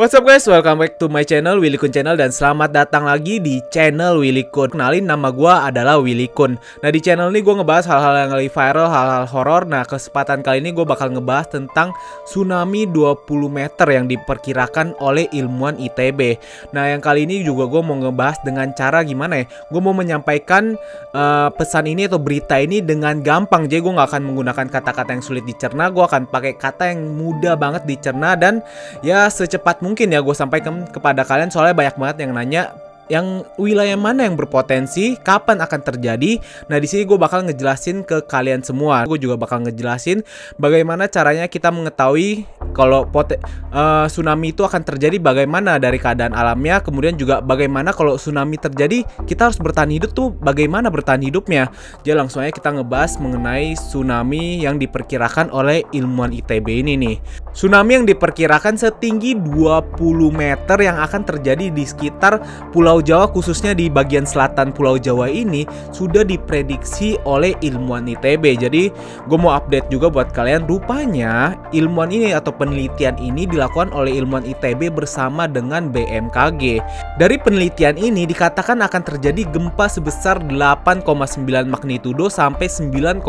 What's up guys, welcome back to my channel Willy Kun Channel dan selamat datang lagi di channel Willy Kun. Kenalin nama gue adalah Willy Kun. Nah di channel ini gue ngebahas hal-hal yang lagi viral, hal-hal horor. Nah kesempatan kali ini gue bakal ngebahas tentang tsunami 20 meter yang diperkirakan oleh ilmuwan ITB. Nah yang kali ini juga gue mau ngebahas dengan cara gimana ya? Gue mau menyampaikan uh, pesan ini atau berita ini dengan gampang. Jadi gue gak akan menggunakan kata-kata yang sulit dicerna. Gue akan pakai kata yang mudah banget dicerna dan ya secepat mungkin ya gue sampaikan kepada kalian soalnya banyak banget yang nanya yang wilayah mana yang berpotensi, kapan akan terjadi. Nah, di sini gue bakal ngejelasin ke kalian semua. Gue juga bakal ngejelasin bagaimana caranya kita mengetahui kalau uh, tsunami itu akan terjadi bagaimana dari keadaan alamnya, kemudian juga bagaimana kalau tsunami terjadi kita harus bertahan hidup tuh bagaimana bertahan hidupnya. Jadi langsung aja kita ngebahas mengenai tsunami yang diperkirakan oleh ilmuwan ITB ini nih. Tsunami yang diperkirakan setinggi 20 meter yang akan terjadi di sekitar Pulau Jawa khususnya di bagian selatan Pulau Jawa ini sudah diprediksi oleh ilmuwan ITB. Jadi gue mau update juga buat kalian. Rupanya ilmuwan ini atau penelitian ini dilakukan oleh ilmuwan ITB bersama dengan BMKG. Dari penelitian ini dikatakan akan terjadi gempa sebesar 8,9 magnitudo sampai 9,1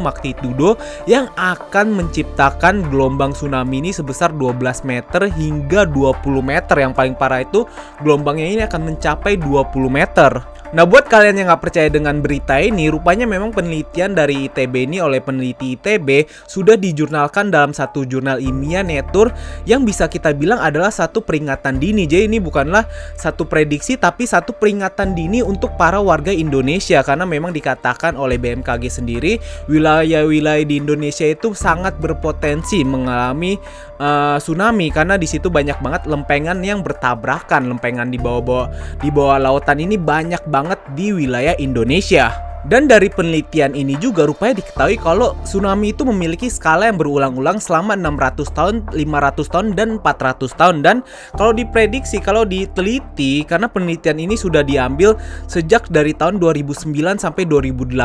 magnitudo yang akan menciptakan gelombang tsunami ini sebesar 12 meter hingga 20 meter. Yang paling parah itu gelombangnya ini akan mencapai mencapai 20 meter. Nah buat kalian yang nggak percaya dengan berita ini, rupanya memang penelitian dari ITB ini oleh peneliti ITB sudah dijurnalkan dalam satu jurnal ilmiah Nature yang bisa kita bilang adalah satu peringatan dini. Jadi ini bukanlah satu prediksi tapi satu peringatan dini untuk para warga Indonesia. Karena memang dikatakan oleh BMKG sendiri wilayah-wilayah di Indonesia itu sangat berpotensi mengalami uh, tsunami. Karena di situ banyak banget lempengan yang bertabrakan, lempengan di bawah-bawah di bawah lautan ini banyak banget banget di wilayah Indonesia. Dan dari penelitian ini juga rupanya diketahui kalau tsunami itu memiliki skala yang berulang-ulang selama 600 tahun, 500 tahun, dan 400 tahun. Dan kalau diprediksi, kalau diteliti, karena penelitian ini sudah diambil sejak dari tahun 2009 sampai 2018.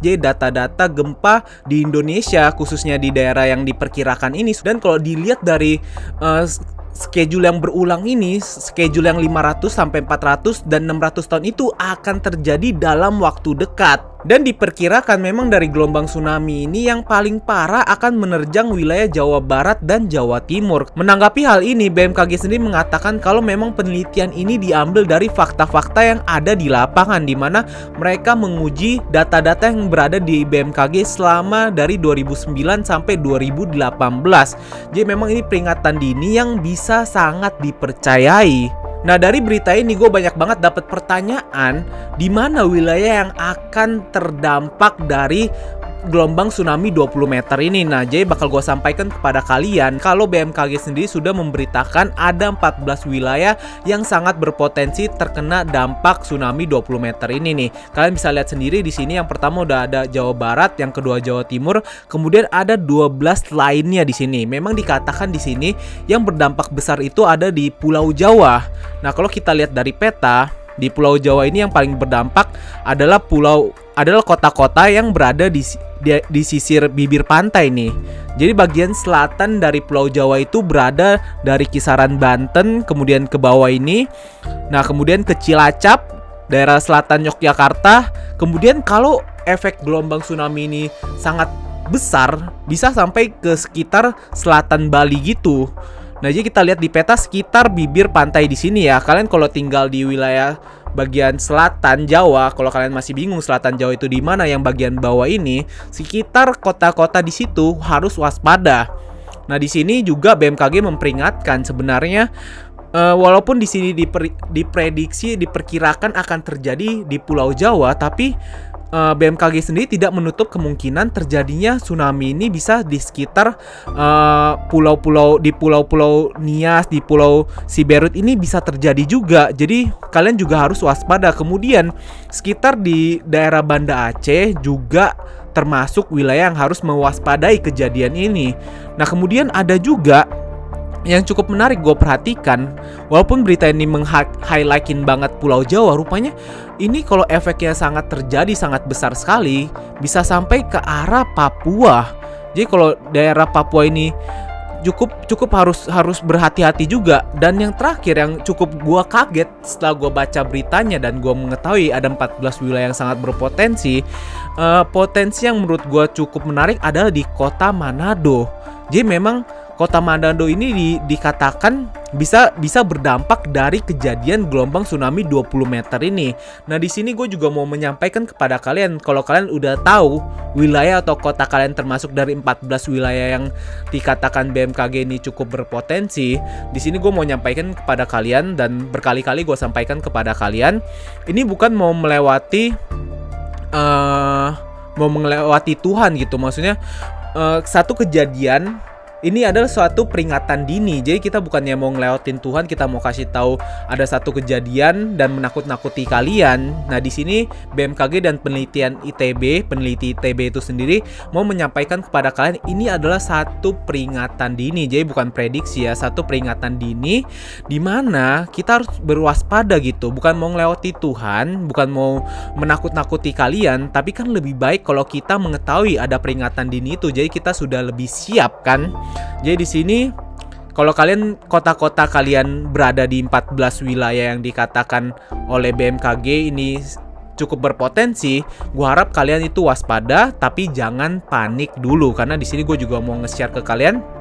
Jadi data-data gempa di Indonesia, khususnya di daerah yang diperkirakan ini. Dan kalau dilihat dari uh, schedule yang berulang ini, schedule yang 500 sampai 400 dan 600 tahun itu akan terjadi dalam waktu dekat. Dan diperkirakan memang dari gelombang tsunami ini yang paling parah akan menerjang wilayah Jawa Barat dan Jawa Timur. Menanggapi hal ini, BMKG sendiri mengatakan kalau memang penelitian ini diambil dari fakta-fakta yang ada di lapangan di mana mereka menguji data-data yang berada di BMKG selama dari 2009 sampai 2018. Jadi memang ini peringatan dini yang bisa sangat dipercayai. Nah dari berita ini gue banyak banget dapat pertanyaan di mana wilayah yang akan terdampak dari gelombang tsunami 20 meter ini. Nah, jadi bakal gue sampaikan kepada kalian kalau BMKG sendiri sudah memberitakan ada 14 wilayah yang sangat berpotensi terkena dampak tsunami 20 meter ini nih. Kalian bisa lihat sendiri di sini yang pertama udah ada Jawa Barat, yang kedua Jawa Timur, kemudian ada 12 lainnya di sini. Memang dikatakan di sini yang berdampak besar itu ada di Pulau Jawa. Nah, kalau kita lihat dari peta, di Pulau Jawa ini yang paling berdampak adalah pulau adalah kota-kota yang berada di di, di sisir bibir pantai nih. Jadi bagian selatan dari Pulau Jawa itu berada dari kisaran Banten kemudian ke bawah ini. Nah, kemudian ke Cilacap, daerah selatan Yogyakarta. Kemudian kalau efek gelombang tsunami ini sangat besar, bisa sampai ke sekitar selatan Bali gitu. Nah, jadi kita lihat di peta sekitar bibir pantai di sini ya. Kalian kalau tinggal di wilayah bagian selatan Jawa, kalau kalian masih bingung selatan Jawa itu di mana yang bagian bawah ini, sekitar kota-kota di situ harus waspada. Nah, di sini juga BMKG memperingatkan sebenarnya uh, walaupun di sini diprediksi diperkirakan akan terjadi di Pulau Jawa, tapi uh, BMKG sendiri tidak menutup kemungkinan terjadinya tsunami ini bisa di sekitar uh, pulau-pulau uh, di pulau-pulau Nias, di pulau Siberut ini bisa terjadi juga. Jadi kalian juga harus waspada. Kemudian sekitar di daerah Banda Aceh juga termasuk wilayah yang harus mewaspadai kejadian ini. Nah, kemudian ada juga yang cukup menarik gue perhatikan walaupun berita ini meng-highlightin banget Pulau Jawa rupanya ini kalau efeknya sangat terjadi sangat besar sekali bisa sampai ke arah Papua. Jadi kalau daerah Papua ini cukup cukup harus harus berhati-hati juga. Dan yang terakhir yang cukup gue kaget setelah gue baca beritanya dan gue mengetahui ada 14 wilayah yang sangat berpotensi uh, potensi yang menurut gue cukup menarik adalah di kota Manado. Jadi memang kota Manado ini di, dikatakan bisa bisa berdampak dari kejadian gelombang tsunami 20 meter ini. Nah, di sini gue juga mau menyampaikan kepada kalian kalau kalian udah tahu wilayah atau kota kalian termasuk dari 14 wilayah yang dikatakan BMKG ini cukup berpotensi. Di sini gue mau menyampaikan kepada kalian dan berkali-kali gue sampaikan kepada kalian, ini bukan mau melewati uh, mau melewati Tuhan gitu. Maksudnya uh, satu kejadian ini adalah suatu peringatan dini. Jadi kita bukannya mau ngelewatin Tuhan, kita mau kasih tahu ada satu kejadian dan menakut-nakuti kalian. Nah, di sini BMKG dan penelitian ITB, peneliti ITB itu sendiri mau menyampaikan kepada kalian ini adalah satu peringatan dini. Jadi bukan prediksi ya, satu peringatan dini di mana kita harus berwaspada gitu. Bukan mau ngelewati Tuhan, bukan mau menakut-nakuti kalian, tapi kan lebih baik kalau kita mengetahui ada peringatan dini itu. Jadi kita sudah lebih siap kan? Jadi di sini kalau kalian kota-kota kalian berada di 14 wilayah yang dikatakan oleh BMKG ini cukup berpotensi, gue harap kalian itu waspada tapi jangan panik dulu. Karena di sini gue juga mau nge-share ke kalian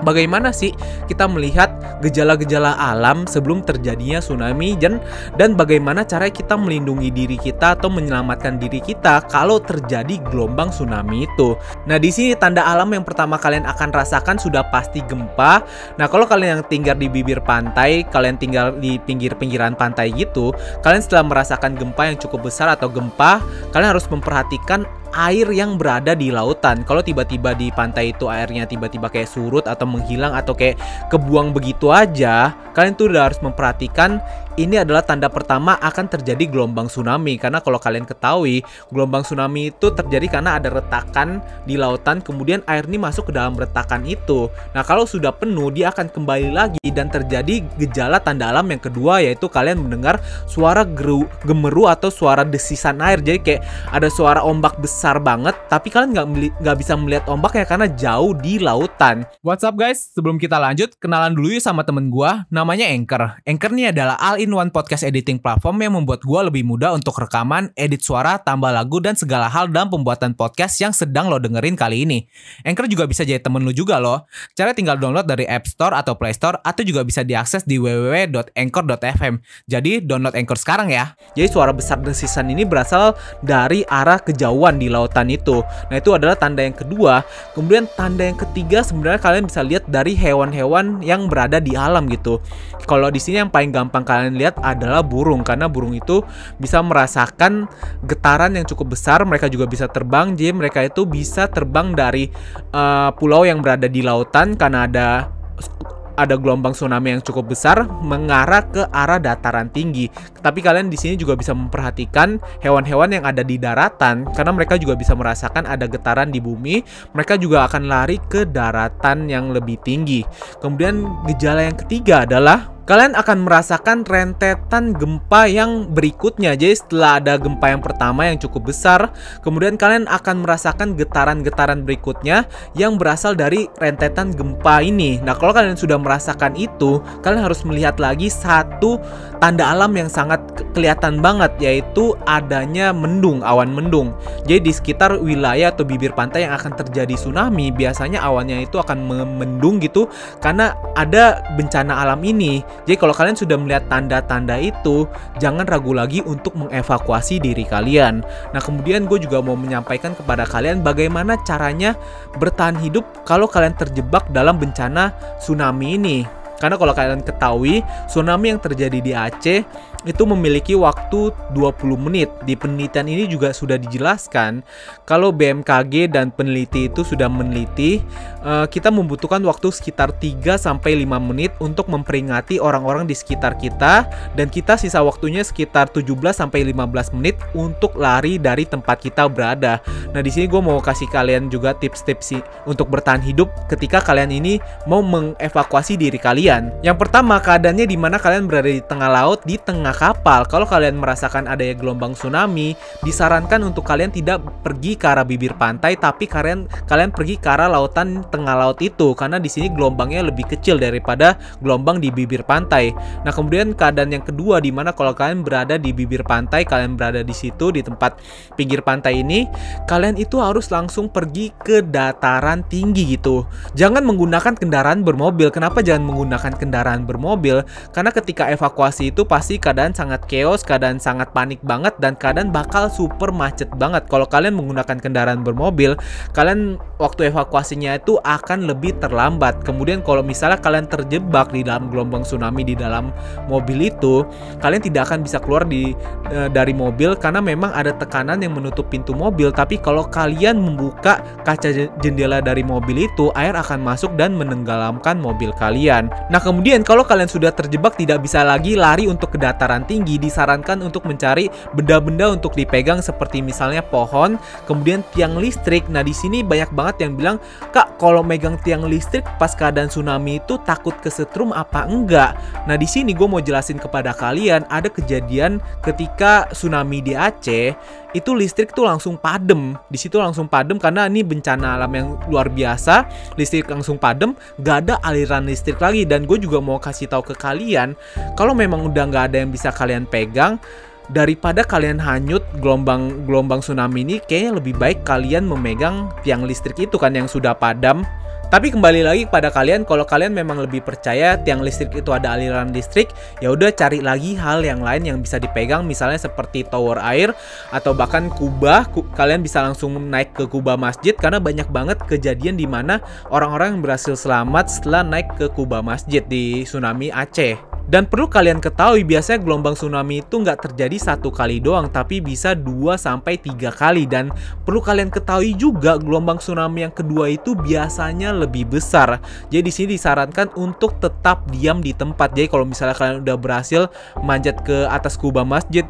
bagaimana sih kita melihat gejala-gejala alam sebelum terjadinya tsunami dan dan bagaimana cara kita melindungi diri kita atau menyelamatkan diri kita kalau terjadi gelombang tsunami itu. Nah, di sini tanda alam yang pertama kalian akan rasakan sudah pasti gempa. Nah, kalau kalian yang tinggal di bibir pantai, kalian tinggal di pinggir-pinggiran pantai gitu, kalian setelah merasakan gempa yang cukup besar atau gempa, kalian harus memperhatikan air yang berada di lautan. Kalau tiba-tiba di pantai itu airnya tiba-tiba kayak surut atau menghilang atau kayak kebuang begitu aja, kalian tuh udah harus memperhatikan ini adalah tanda pertama akan terjadi gelombang tsunami karena kalau kalian ketahui gelombang tsunami itu terjadi karena ada retakan di lautan kemudian air ini masuk ke dalam retakan itu. Nah, kalau sudah penuh dia akan kembali lagi dan terjadi gejala tanda alam yang kedua yaitu kalian mendengar suara geru, gemeru atau suara desisan air. Jadi kayak ada suara ombak besar banget tapi kalian nggak bisa melihat ombaknya karena jauh di lautan. What's up guys? Sebelum kita lanjut, kenalan dulu yuk sama temen gua namanya Anchor. Anchor ini adalah al all-in-one podcast editing platform yang membuat gue lebih mudah untuk rekaman, edit suara, tambah lagu, dan segala hal dalam pembuatan podcast yang sedang lo dengerin kali ini. Anchor juga bisa jadi temen lo juga loh. Cara tinggal download dari App Store atau Play Store atau juga bisa diakses di www.anchor.fm. Jadi download Anchor sekarang ya. Jadi suara besar desisan ini berasal dari arah kejauhan di lautan itu. Nah itu adalah tanda yang kedua. Kemudian tanda yang ketiga sebenarnya kalian bisa lihat dari hewan-hewan yang berada di alam gitu. Kalau di sini yang paling gampang kalian kalian lihat adalah burung karena burung itu bisa merasakan getaran yang cukup besar mereka juga bisa terbang jadi mereka itu bisa terbang dari uh, pulau yang berada di lautan karena ada ada gelombang tsunami yang cukup besar mengarah ke arah dataran tinggi. Tapi kalian di sini juga bisa memperhatikan hewan-hewan yang ada di daratan karena mereka juga bisa merasakan ada getaran di bumi. Mereka juga akan lari ke daratan yang lebih tinggi. Kemudian gejala yang ketiga adalah kalian akan merasakan rentetan gempa yang berikutnya. Jadi setelah ada gempa yang pertama yang cukup besar, kemudian kalian akan merasakan getaran-getaran berikutnya yang berasal dari rentetan gempa ini. Nah, kalau kalian sudah merasakan itu, kalian harus melihat lagi satu tanda alam yang sangat kelihatan banget yaitu adanya mendung, awan mendung. Jadi di sekitar wilayah atau bibir pantai yang akan terjadi tsunami, biasanya awannya itu akan mendung gitu karena ada bencana alam ini. Jadi kalau kalian sudah melihat tanda-tanda itu, jangan ragu lagi untuk mengevakuasi diri kalian. Nah kemudian gue juga mau menyampaikan kepada kalian bagaimana caranya bertahan hidup kalau kalian terjebak dalam bencana tsunami ini. Karena kalau kalian ketahui, tsunami yang terjadi di Aceh itu memiliki waktu 20 menit. Di penelitian ini juga sudah dijelaskan kalau BMKG dan peneliti itu sudah meneliti uh, kita membutuhkan waktu sekitar 3 sampai 5 menit untuk memperingati orang-orang di sekitar kita dan kita sisa waktunya sekitar 17 sampai 15 menit untuk lari dari tempat kita berada. Nah, di sini gue mau kasih kalian juga tips-tips sih untuk bertahan hidup ketika kalian ini mau mengevakuasi diri kalian. Yang pertama, keadaannya di mana kalian berada di tengah laut, di tengah kapal, kalau kalian merasakan adanya gelombang tsunami, disarankan untuk kalian tidak pergi ke arah bibir pantai, tapi kalian kalian pergi ke arah lautan tengah laut itu, karena di sini gelombangnya lebih kecil daripada gelombang di bibir pantai. Nah, kemudian keadaan yang kedua, di mana kalau kalian berada di bibir pantai, kalian berada di situ di tempat pinggir pantai ini, kalian itu harus langsung pergi ke dataran tinggi gitu. Jangan menggunakan kendaraan bermobil. Kenapa jangan menggunakan kendaraan bermobil? Karena ketika evakuasi itu pasti keadaan sangat chaos, keadaan sangat panik banget dan keadaan bakal super macet banget. Kalau kalian menggunakan kendaraan bermobil, kalian waktu evakuasinya itu akan lebih terlambat. Kemudian kalau misalnya kalian terjebak di dalam gelombang tsunami di dalam mobil itu, kalian tidak akan bisa keluar di e, dari mobil karena memang ada tekanan yang menutup pintu mobil. Tapi kalau kalian membuka kaca jendela dari mobil itu, air akan masuk dan menenggelamkan mobil kalian. Nah, kemudian kalau kalian sudah terjebak tidak bisa lagi lari untuk ke dataran tinggi disarankan untuk mencari benda-benda untuk dipegang seperti misalnya pohon, kemudian tiang listrik. Nah, di sini banyak banget yang bilang, "Kak, kalau megang tiang listrik pas keadaan tsunami itu takut kesetrum apa enggak?" Nah, di sini gue mau jelasin kepada kalian ada kejadian ketika tsunami di Aceh itu listrik tuh langsung padem. Di situ langsung padem karena ini bencana alam yang luar biasa. Listrik langsung padem, gak ada aliran listrik lagi. Dan gue juga mau kasih tahu ke kalian, kalau memang udah gak ada yang bisa kalian pegang, daripada kalian hanyut gelombang gelombang tsunami ini kayaknya lebih baik kalian memegang tiang listrik itu kan yang sudah padam tapi kembali lagi kepada kalian, kalau kalian memang lebih percaya tiang listrik itu ada aliran listrik, ya udah cari lagi hal yang lain yang bisa dipegang, misalnya seperti tower air atau bahkan kubah. Ku, kalian bisa langsung naik ke kubah masjid karena banyak banget kejadian di mana orang-orang yang berhasil selamat setelah naik ke kubah masjid di tsunami Aceh. Dan perlu kalian ketahui biasanya gelombang tsunami itu nggak terjadi satu kali doang tapi bisa 2 sampai tiga kali dan perlu kalian ketahui juga gelombang tsunami yang kedua itu biasanya lebih besar. Jadi di sini disarankan untuk tetap diam di tempat. Jadi kalau misalnya kalian udah berhasil manjat ke atas kubah masjid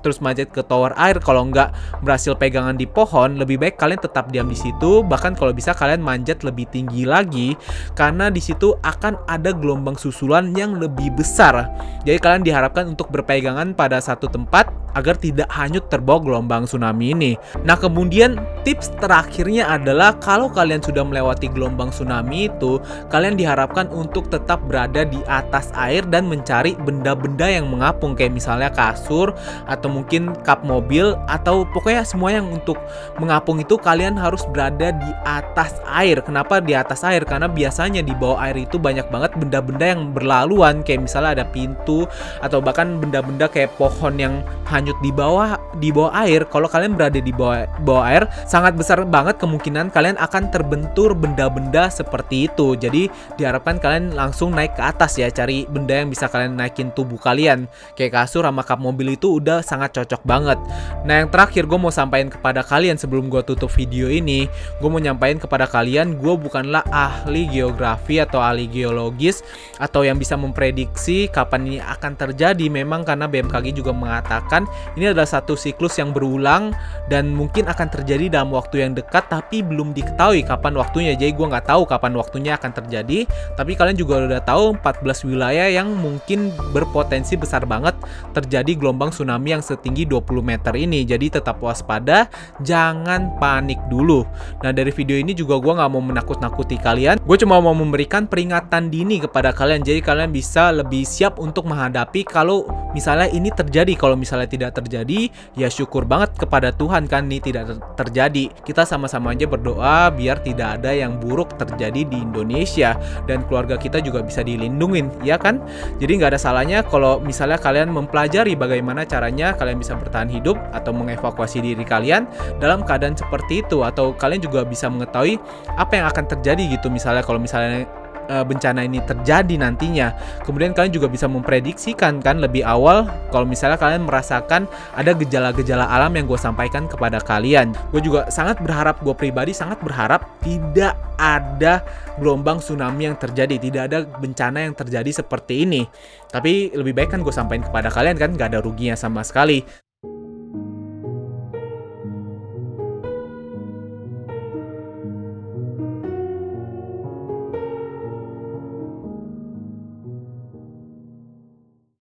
terus manjat ke tower air. Kalau nggak berhasil pegangan di pohon lebih baik kalian tetap diam di situ. Bahkan kalau bisa kalian manjat lebih tinggi lagi karena di situ akan ada gelombang susulan yang lebih besar. Jadi kalian diharapkan untuk berpegangan pada satu tempat agar tidak hanyut terbawa gelombang tsunami ini. Nah, kemudian tips terakhirnya adalah kalau kalian sudah melewati gelombang tsunami itu, kalian diharapkan untuk tetap berada di atas air dan mencari benda-benda yang mengapung kayak misalnya kasur atau mungkin kap mobil atau pokoknya semua yang untuk mengapung itu kalian harus berada di atas air. Kenapa di atas air? Karena biasanya di bawah air itu banyak banget benda-benda yang berlaluan kayak misalnya ada pintu atau bahkan benda-benda kayak pohon yang hanyut di bawah di bawah air, kalau kalian berada di bawah bawah air, sangat besar banget kemungkinan kalian akan terbentur benda-benda seperti itu. Jadi diharapkan kalian langsung naik ke atas ya, cari benda yang bisa kalian naikin tubuh kalian. Kayak kasur sama kap mobil itu udah sangat cocok banget. Nah yang terakhir gue mau sampaikan kepada kalian sebelum gue tutup video ini, gue mau nyampaikan kepada kalian, gue bukanlah ahli geografi atau ahli geologis atau yang bisa memprediksi kapan ini akan terjadi. Memang karena BMKG juga mengatakan ini adalah satu siklus yang berulang dan mungkin akan terjadi dalam waktu yang dekat tapi belum diketahui kapan waktunya. Jadi gue nggak tahu kapan waktunya akan terjadi. Tapi kalian juga udah tahu 14 wilayah yang mungkin berpotensi besar banget terjadi gelombang tsunami yang setinggi 20 meter ini. Jadi tetap waspada, jangan panik dulu. Nah dari video ini juga gue nggak mau menakut-nakuti kalian. Gue cuma mau memberikan peringatan dini kepada kalian. Jadi kalian bisa lebih siap untuk menghadapi kalau misalnya ini terjadi. Kalau misalnya tidak terjadi, ya syukur banget kepada Tuhan kan ini tidak ter terjadi. Kita sama-sama aja berdoa biar tidak ada yang buruk terjadi di Indonesia dan keluarga kita juga bisa dilindungin, ya kan? Jadi nggak ada salahnya kalau misalnya kalian mempelajari bagaimana caranya kalian bisa bertahan hidup atau mengevakuasi diri kalian dalam keadaan seperti itu. Atau kalian juga bisa mengetahui apa yang akan terjadi gitu. Misalnya kalau misalnya uh, bencana ini terjadi nantinya. Kemudian kalian juga bisa memprediksikan kan lebih awal kalau misalnya kalian merasakan ada gejala-gejala alam yang gue sampaikan kepada kalian. Gue juga sangat berharap, gue pribadi sangat berharap tidak ada gelombang tsunami yang terjadi, tidak ada bencana yang terjadi seperti ini. Tapi lebih baik kan gue sampaikan kepada kalian kan gak ada ruginya sama sekali.